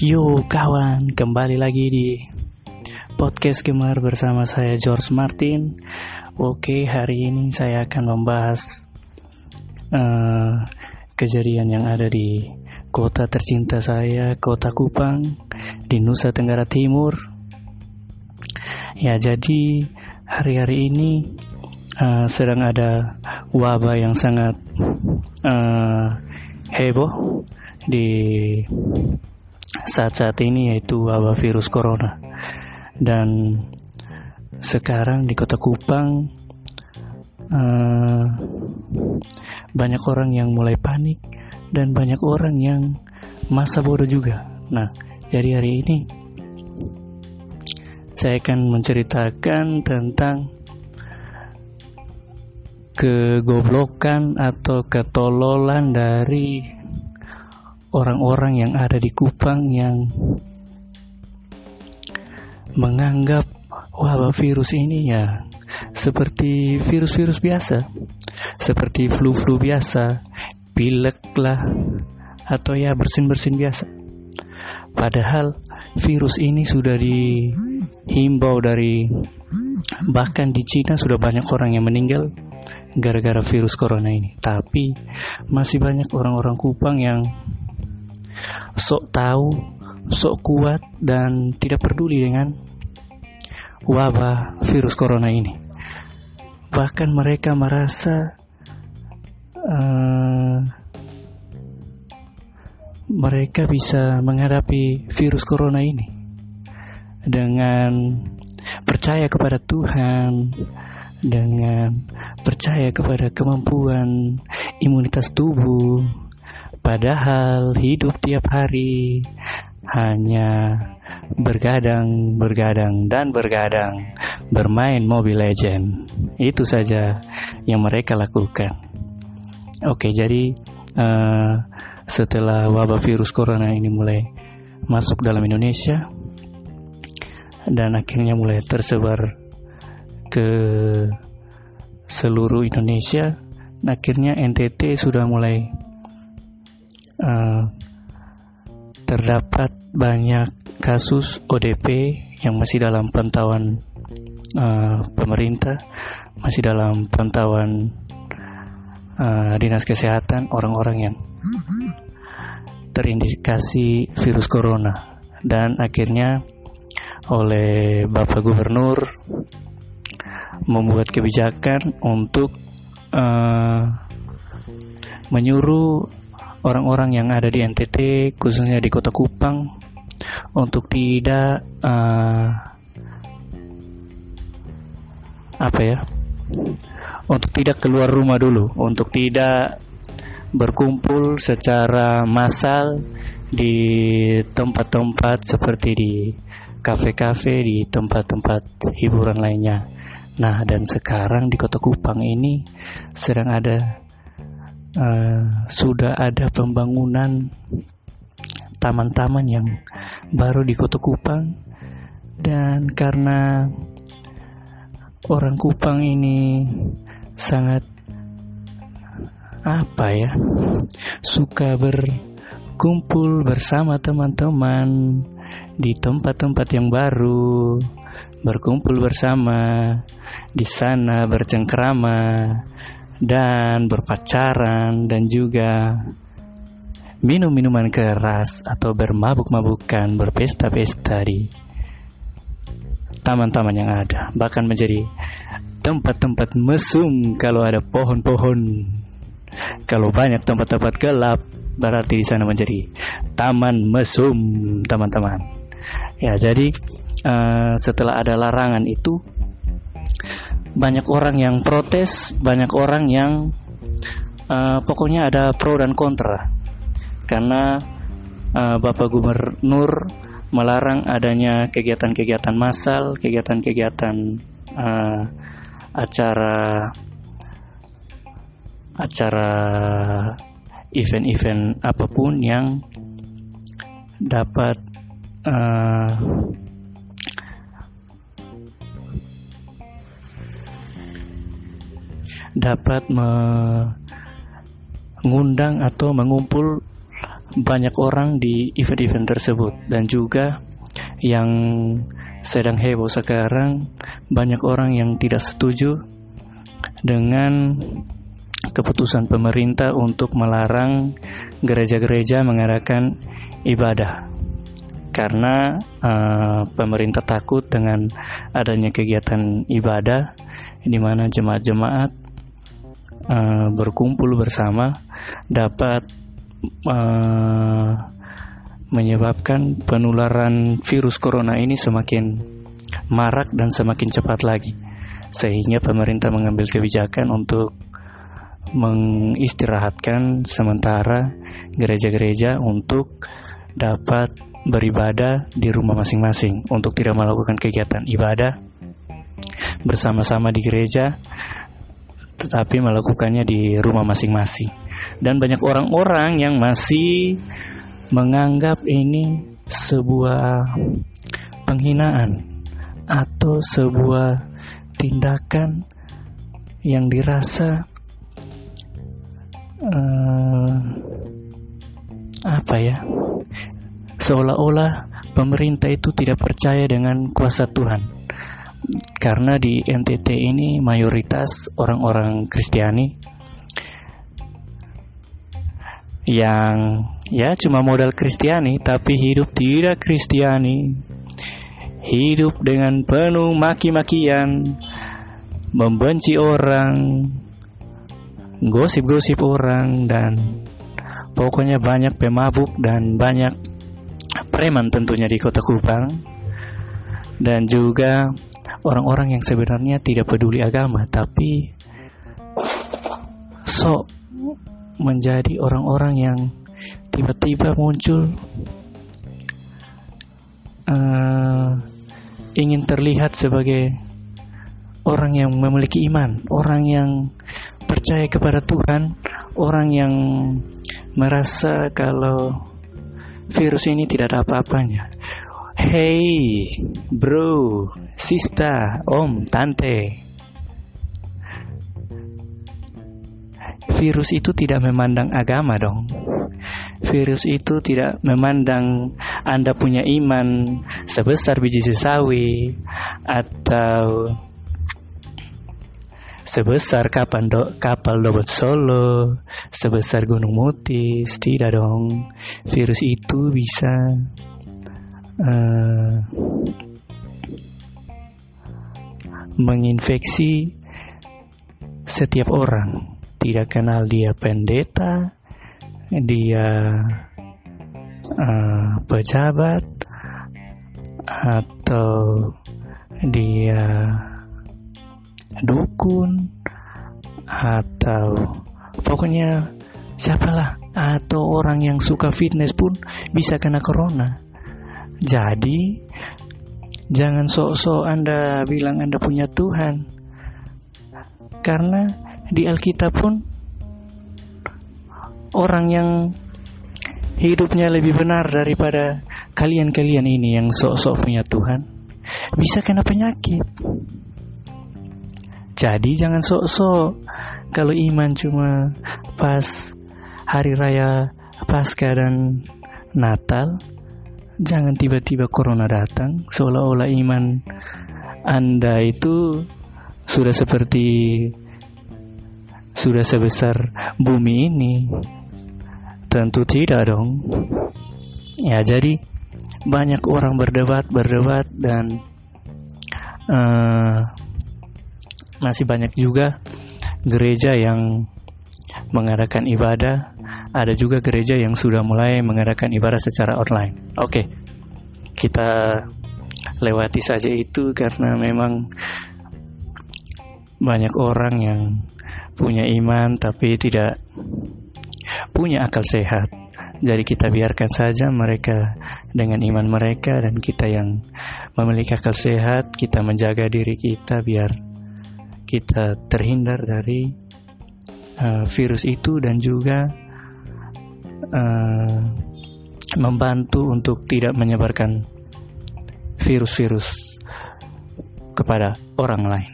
Yo kawan, kembali lagi di podcast Gemar bersama saya George Martin. Oke, hari ini saya akan membahas uh, kejadian yang ada di kota tercinta saya, kota Kupang, di Nusa Tenggara Timur. Ya, jadi hari-hari ini uh, sedang ada wabah yang sangat uh, heboh di saat-saat ini yaitu wabah virus corona dan sekarang di kota Kupang uh, banyak orang yang mulai panik dan banyak orang yang masa bodoh juga. Nah, jadi hari ini saya akan menceritakan tentang kegoblokan atau ketololan dari orang-orang yang ada di Kupang yang menganggap wabah virus ini ya seperti virus-virus biasa, seperti flu-flu biasa, pilek lah, atau ya bersin-bersin biasa. Padahal virus ini sudah dihimbau dari bahkan di Cina sudah banyak orang yang meninggal gara-gara virus corona ini. Tapi masih banyak orang-orang Kupang yang sok tahu, sok kuat dan tidak peduli dengan wabah virus corona ini. Bahkan mereka merasa uh, mereka bisa menghadapi virus corona ini dengan percaya kepada Tuhan, dengan percaya kepada kemampuan imunitas tubuh, padahal hidup tiap hari hanya bergadang, bergadang, dan bergadang bermain Mobile Legend. Itu saja yang mereka lakukan. Oke, jadi uh, setelah wabah virus corona ini mulai masuk dalam Indonesia dan akhirnya mulai tersebar ke seluruh Indonesia akhirnya NTT sudah mulai uh, terdapat banyak kasus ODP yang masih dalam pantauan uh, pemerintah masih dalam pantauan uh, dinas kesehatan orang-orang yang terindikasi virus corona. Dan akhirnya oleh Bapak Gubernur membuat kebijakan untuk uh, menyuruh orang-orang yang ada di NTT khususnya di Kota Kupang untuk tidak uh, apa ya untuk tidak keluar rumah dulu untuk tidak berkumpul secara massal di tempat-tempat seperti di kafe-kafe di tempat-tempat hiburan lainnya. Nah, dan sekarang di Kota Kupang ini sedang ada uh, sudah ada pembangunan taman-taman yang baru di Kota Kupang. Dan karena orang Kupang ini sangat apa ya suka berkumpul bersama teman-teman di tempat-tempat yang baru berkumpul bersama di sana bercengkrama dan berpacaran dan juga minum minuman keras atau bermabuk-mabukan berpesta-pesta di taman-taman yang ada. Bahkan menjadi tempat-tempat mesum kalau ada pohon-pohon. Kalau banyak tempat-tempat gelap berarti di sana menjadi taman mesum teman-teman ya jadi uh, setelah ada larangan itu banyak orang yang protes, banyak orang yang uh, pokoknya ada pro dan kontra. Karena uh, Bapak Gubernur melarang adanya kegiatan-kegiatan massal, kegiatan-kegiatan uh, acara acara event-event apa pun yang dapat uh, dapat mengundang atau mengumpul banyak orang di event-event tersebut. Dan juga yang sedang heboh sekarang banyak orang yang tidak setuju dengan keputusan pemerintah untuk melarang gereja-gereja mengadakan ibadah. Karena uh, pemerintah takut dengan adanya kegiatan ibadah di mana jemaat-jemaat uh, berkumpul bersama dapat uh, menyebabkan penularan virus corona ini semakin marak dan semakin cepat lagi. Sehingga pemerintah mengambil kebijakan untuk mengistirahatkan sementara gereja-gereja untuk dapat beribadah di rumah masing-masing untuk tidak melakukan kegiatan ibadah bersama-sama di gereja tetapi melakukannya di rumah masing-masing. Dan banyak orang-orang yang masih menganggap ini sebuah penghinaan atau sebuah tindakan yang dirasa uh, apa ya seolah-olah pemerintah itu tidak percaya dengan kuasa Tuhan karena di NTT ini mayoritas orang-orang Kristiani yang ya cuma modal Kristiani tapi hidup tidak Kristiani. Hidup dengan penuh maki-makian membenci orang gosip-gosip orang dan pokoknya banyak pemabuk dan banyak preman tentunya di kota Kupang. Dan juga orang-orang yang sebenarnya tidak peduli agama tapi sok menjadi orang-orang yang tiba-tiba muncul uh, ingin terlihat sebagai orang yang memiliki iman, orang yang percaya kepada Tuhan, orang yang merasa kalau virus ini tidak ada apa-apanya. Hey, bro, sista, om, tante, virus itu tidak memandang agama dong. Virus itu tidak memandang Anda punya iman sebesar biji sesawi atau sebesar kapan do, kapal dobot solo, sebesar gunung mutis, tidak dong. Virus itu bisa uh, menginfeksi setiap orang tidak kenal dia pendeta, dia uh, pejabat, atau dia dukun, atau pokoknya siapalah, atau orang yang suka fitness pun bisa kena corona. Jadi, jangan sok-sok Anda bilang Anda punya Tuhan, karena di Alkitab pun orang yang hidupnya lebih benar daripada kalian-kalian ini yang sok-sok punya Tuhan bisa kena penyakit. Jadi jangan sok-sok kalau iman cuma pas hari raya Paskah dan Natal jangan tiba-tiba corona datang seolah-olah iman Anda itu sudah seperti sudah sebesar bumi ini? Tentu tidak dong. Ya, jadi banyak orang berdebat, berdebat dan uh, masih banyak juga gereja yang mengadakan ibadah. Ada juga gereja yang sudah mulai mengadakan ibadah secara online. Oke, kita lewati saja itu karena memang banyak orang yang punya iman tapi tidak punya akal sehat. Jadi kita biarkan saja mereka dengan iman mereka dan kita yang memiliki akal sehat, kita menjaga diri kita biar kita terhindar dari uh, virus itu dan juga uh, membantu untuk tidak menyebarkan virus-virus kepada orang lain.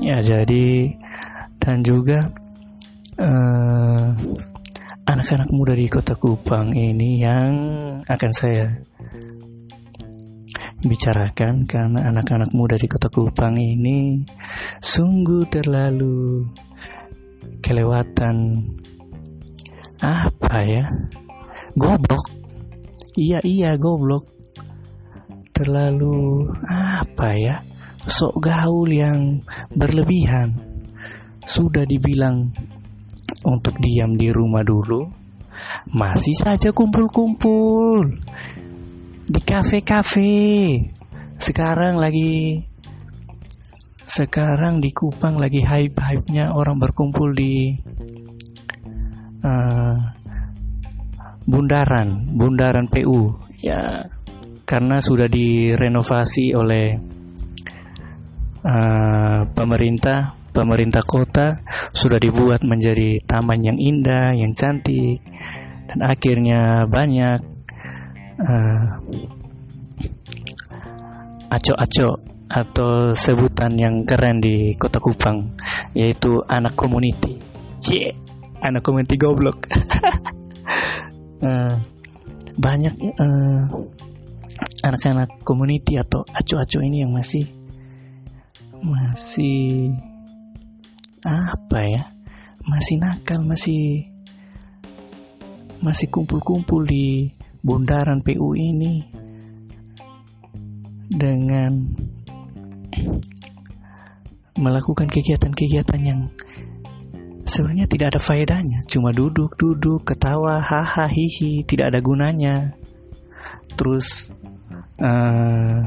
Ya, jadi dan juga uh, anak anak-anak muda di kota Kupang ini yang akan saya bicarakan karena anak-anak muda di kota Kupang ini sungguh terlalu kelewatan apa ya? Goblok. Iya iya goblok. Terlalu apa ya? Sok gaul yang berlebihan. Sudah dibilang untuk diam di rumah dulu masih saja kumpul-kumpul di kafe-kafe. Sekarang lagi sekarang di Kupang lagi hype-hype-nya orang berkumpul di uh, bundaran, bundaran PU. Ya, karena sudah direnovasi oleh uh, pemerintah, pemerintah kota sudah dibuat menjadi taman yang indah, yang cantik, dan akhirnya banyak uh, aco-aco atau sebutan yang keren di kota Kupang yaitu anak community cie anak community goblok uh, banyak uh, anak-anak community atau aco-aco ini yang masih masih apa ya masih nakal masih masih kumpul-kumpul di bundaran PU ini dengan melakukan kegiatan-kegiatan yang sebenarnya tidak ada faedahnya, cuma duduk-duduk, ketawa, haha, hihi, tidak ada gunanya. Terus uh,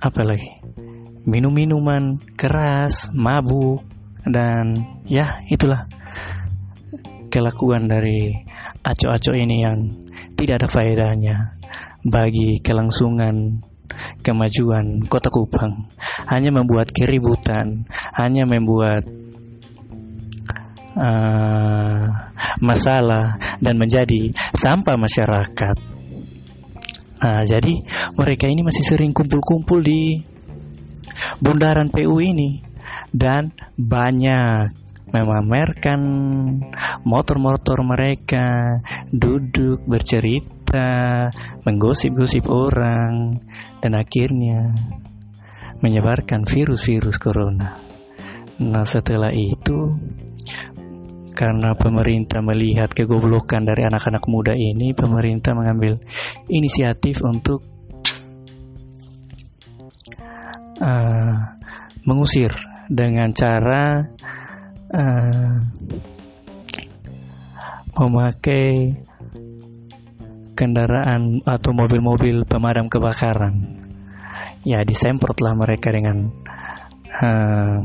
apa lagi? Minum-minuman keras, mabuk, dan ya itulah kelakuan dari aco-aco ini yang tidak ada faedahnya bagi kelangsungan kemajuan kota Kupang hanya membuat keributan hanya membuat uh, masalah dan menjadi sampah masyarakat nah, jadi mereka ini masih sering kumpul-kumpul di bundaran PU ini dan banyak memamerkan motor-motor mereka, duduk bercerita, menggosip-gosip orang, dan akhirnya menyebarkan virus-virus corona. Nah, setelah itu, karena pemerintah melihat kegoblokan dari anak-anak muda ini, pemerintah mengambil inisiatif untuk uh, mengusir dengan cara uh, memakai kendaraan atau mobil-mobil pemadam kebakaran. Ya, disemprotlah mereka dengan uh,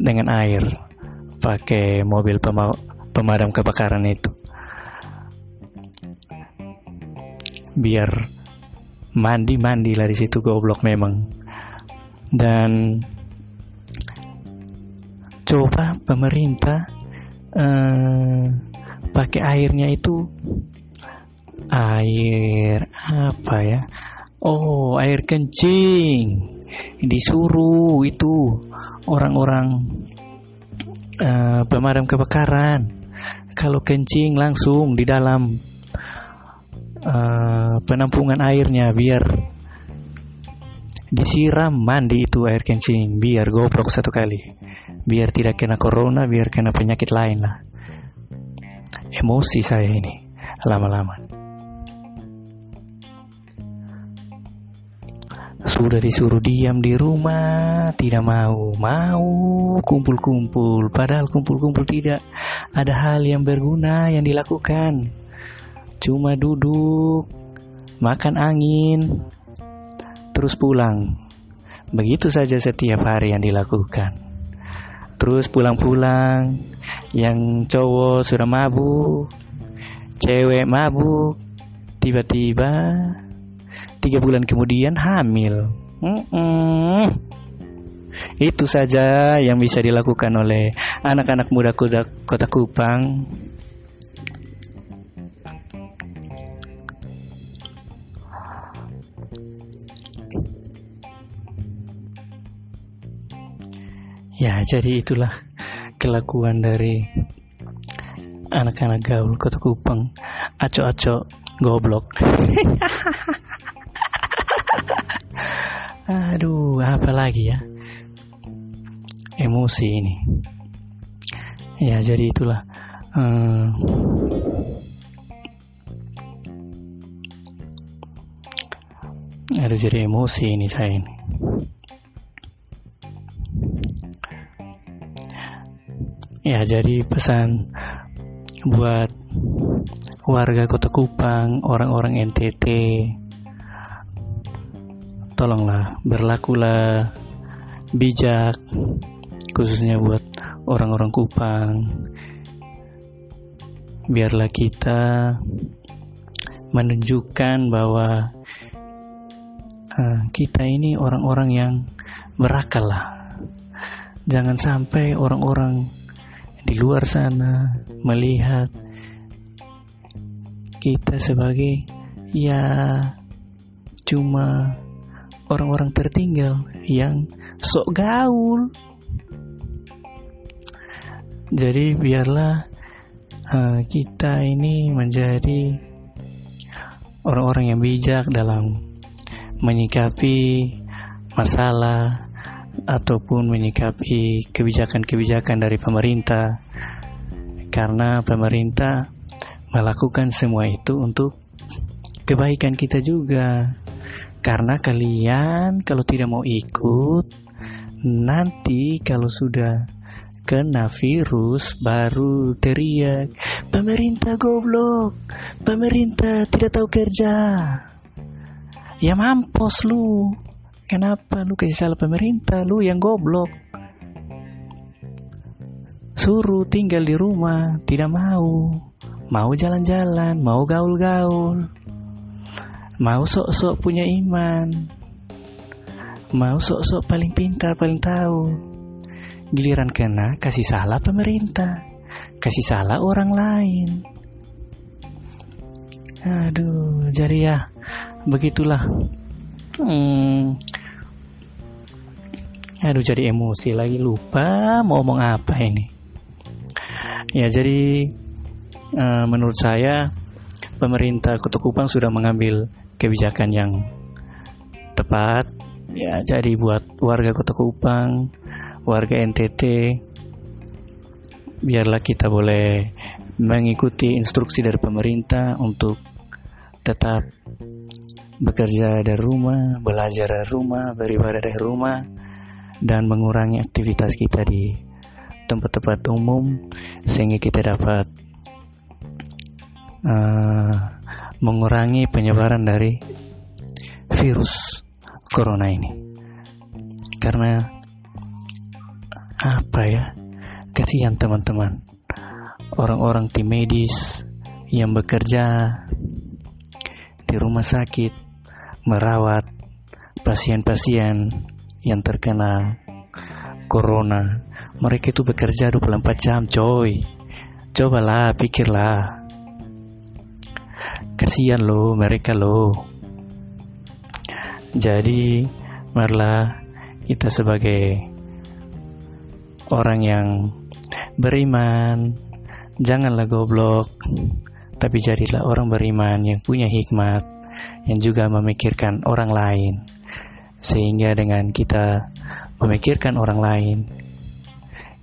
dengan air pakai mobil pema pemadam kebakaran itu. Biar mandi-mandi lah di situ goblok memang. Dan coba pemerintah eh, pakai airnya itu air apa ya oh air kencing disuruh itu orang-orang eh, pemadam kebakaran. Kalau kencing langsung di dalam uh, penampungan airnya biar disiram mandi itu air kencing biar goblok satu kali. Biar tidak kena corona biar kena penyakit lain lah. Emosi saya ini lama-lama sudah disuruh diam di rumah tidak mau mau kumpul-kumpul padahal kumpul-kumpul tidak ada hal yang berguna yang dilakukan cuma duduk makan angin terus pulang. Begitu saja setiap hari yang dilakukan. Terus pulang-pulang, yang cowok sudah mabuk, cewek mabuk, tiba-tiba tiga bulan kemudian hamil. Mm -mm. Itu saja yang bisa dilakukan oleh anak-anak muda kota, kota Kupang Ya, jadi itulah kelakuan dari anak-anak gaul kota Kupang aco-aco goblok aduh apa lagi ya? Emosi ini. Ya jadi itulah uh, aduh jadi emosi ini saya ini. Ya jadi pesan buat warga kota Kupang orang-orang NTT tolonglah berlakulah bijak khususnya buat orang-orang Kupang. Biarlah kita menunjukkan bahwa uh, kita ini orang-orang yang berakal lah. Jangan sampai orang-orang di luar sana melihat kita sebagai ya cuma orang-orang tertinggal yang sok gaul. Jadi biarlah uh, kita ini menjadi orang-orang yang bijak dalam menyikapi masalah ataupun menyikapi kebijakan-kebijakan dari pemerintah karena pemerintah melakukan semua itu untuk kebaikan kita juga karena kalian kalau tidak mau ikut nanti kalau sudah kena virus baru teriak pemerintah goblok pemerintah tidak tahu kerja ya mampus lu Kenapa lu kasih salah pemerintah? Lu yang goblok. Suruh tinggal di rumah, tidak mau. Mau jalan-jalan, mau gaul-gaul. Mau sok-sok punya iman. Mau sok-sok paling pintar, paling tahu. Giliran kena, kasih salah pemerintah. Kasih salah orang lain. Aduh, jadi ya, begitulah. Hmm, Aduh jadi emosi lagi lupa mau ngomong apa ini. Ya jadi uh, menurut saya pemerintah Kota Kupang sudah mengambil kebijakan yang tepat. Ya jadi buat warga Kota Kupang, warga NTT, biarlah kita boleh mengikuti instruksi dari pemerintah untuk tetap bekerja dari rumah, belajar dari rumah, beribadah dari rumah dan mengurangi aktivitas kita di tempat-tempat umum sehingga kita dapat uh, mengurangi penyebaran dari virus corona ini. Karena apa ya? Kasihan teman-teman. Orang-orang tim medis yang bekerja di rumah sakit merawat pasien-pasien yang terkena corona mereka itu bekerja 24 jam coy. Cobalah pikirlah kasihan lo mereka lo jadi marilah kita sebagai orang yang beriman janganlah goblok tapi jadilah orang beriman yang punya hikmat yang juga memikirkan orang lain. Sehingga dengan kita memikirkan orang lain,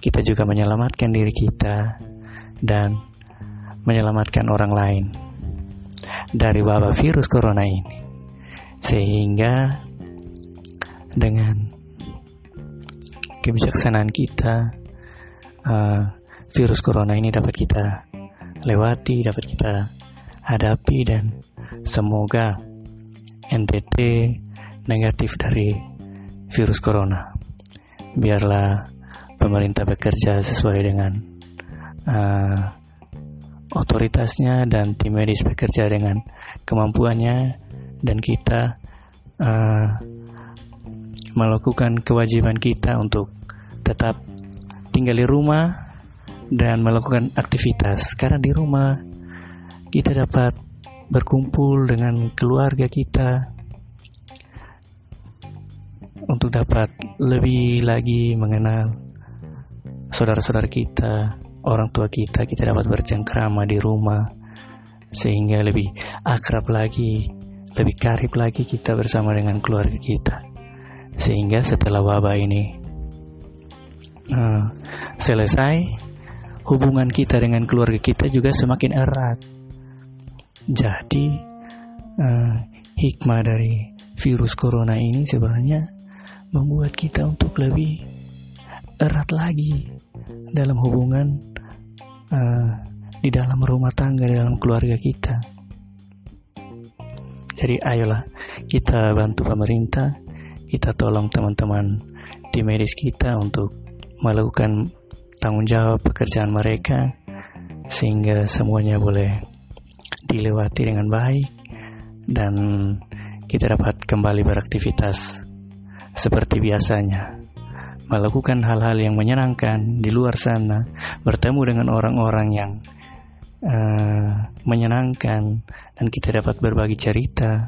kita juga menyelamatkan diri kita dan menyelamatkan orang lain dari wabah virus corona ini. Sehingga dengan kebijaksanaan kita, uh, virus corona ini dapat kita lewati, dapat kita hadapi dan semoga NTT negatif dari virus corona. Biarlah pemerintah bekerja sesuai dengan uh, otoritasnya dan tim medis bekerja dengan kemampuannya dan kita uh, melakukan kewajiban kita untuk tetap tinggal di rumah dan melakukan aktivitas. Karena di rumah kita dapat berkumpul dengan keluarga kita untuk dapat lebih lagi mengenal saudara-saudara kita, orang tua kita, kita dapat bercengkrama di rumah sehingga lebih akrab lagi, lebih karib lagi kita bersama dengan keluarga kita. Sehingga setelah wabah ini uh, selesai, hubungan kita dengan keluarga kita juga semakin erat. Jadi uh, hikmah dari virus corona ini sebenarnya membuat kita untuk lebih erat lagi dalam hubungan uh, di dalam rumah tangga, di dalam keluarga kita. Jadi ayolah kita bantu pemerintah, kita tolong teman-teman di medis kita untuk melakukan tanggung jawab pekerjaan mereka sehingga semuanya boleh dilewati dengan baik dan kita dapat kembali beraktivitas seperti biasanya melakukan hal-hal yang menyenangkan di luar sana, bertemu dengan orang-orang yang uh, menyenangkan dan kita dapat berbagi cerita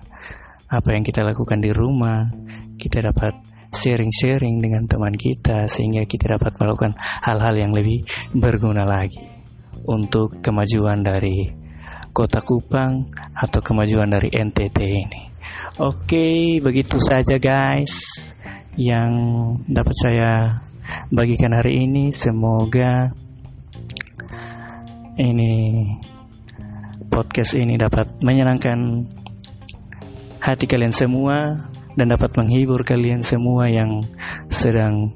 apa yang kita lakukan di rumah kita dapat sharing-sharing dengan teman kita sehingga kita dapat melakukan hal-hal yang lebih berguna lagi untuk kemajuan dari kota Kupang atau kemajuan dari NTT ini. Oke, begitu saja guys yang dapat saya bagikan hari ini. Semoga ini podcast ini dapat menyenangkan hati kalian semua dan dapat menghibur kalian semua yang sedang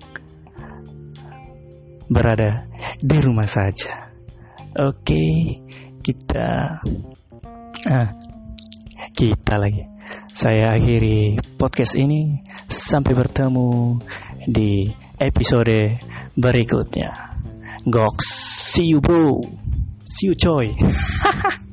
berada di rumah saja. Oke, kita ah kita lagi. Saya akhiri podcast ini sampai bertemu di episode berikutnya. Goks, see you bro. See you, Choi.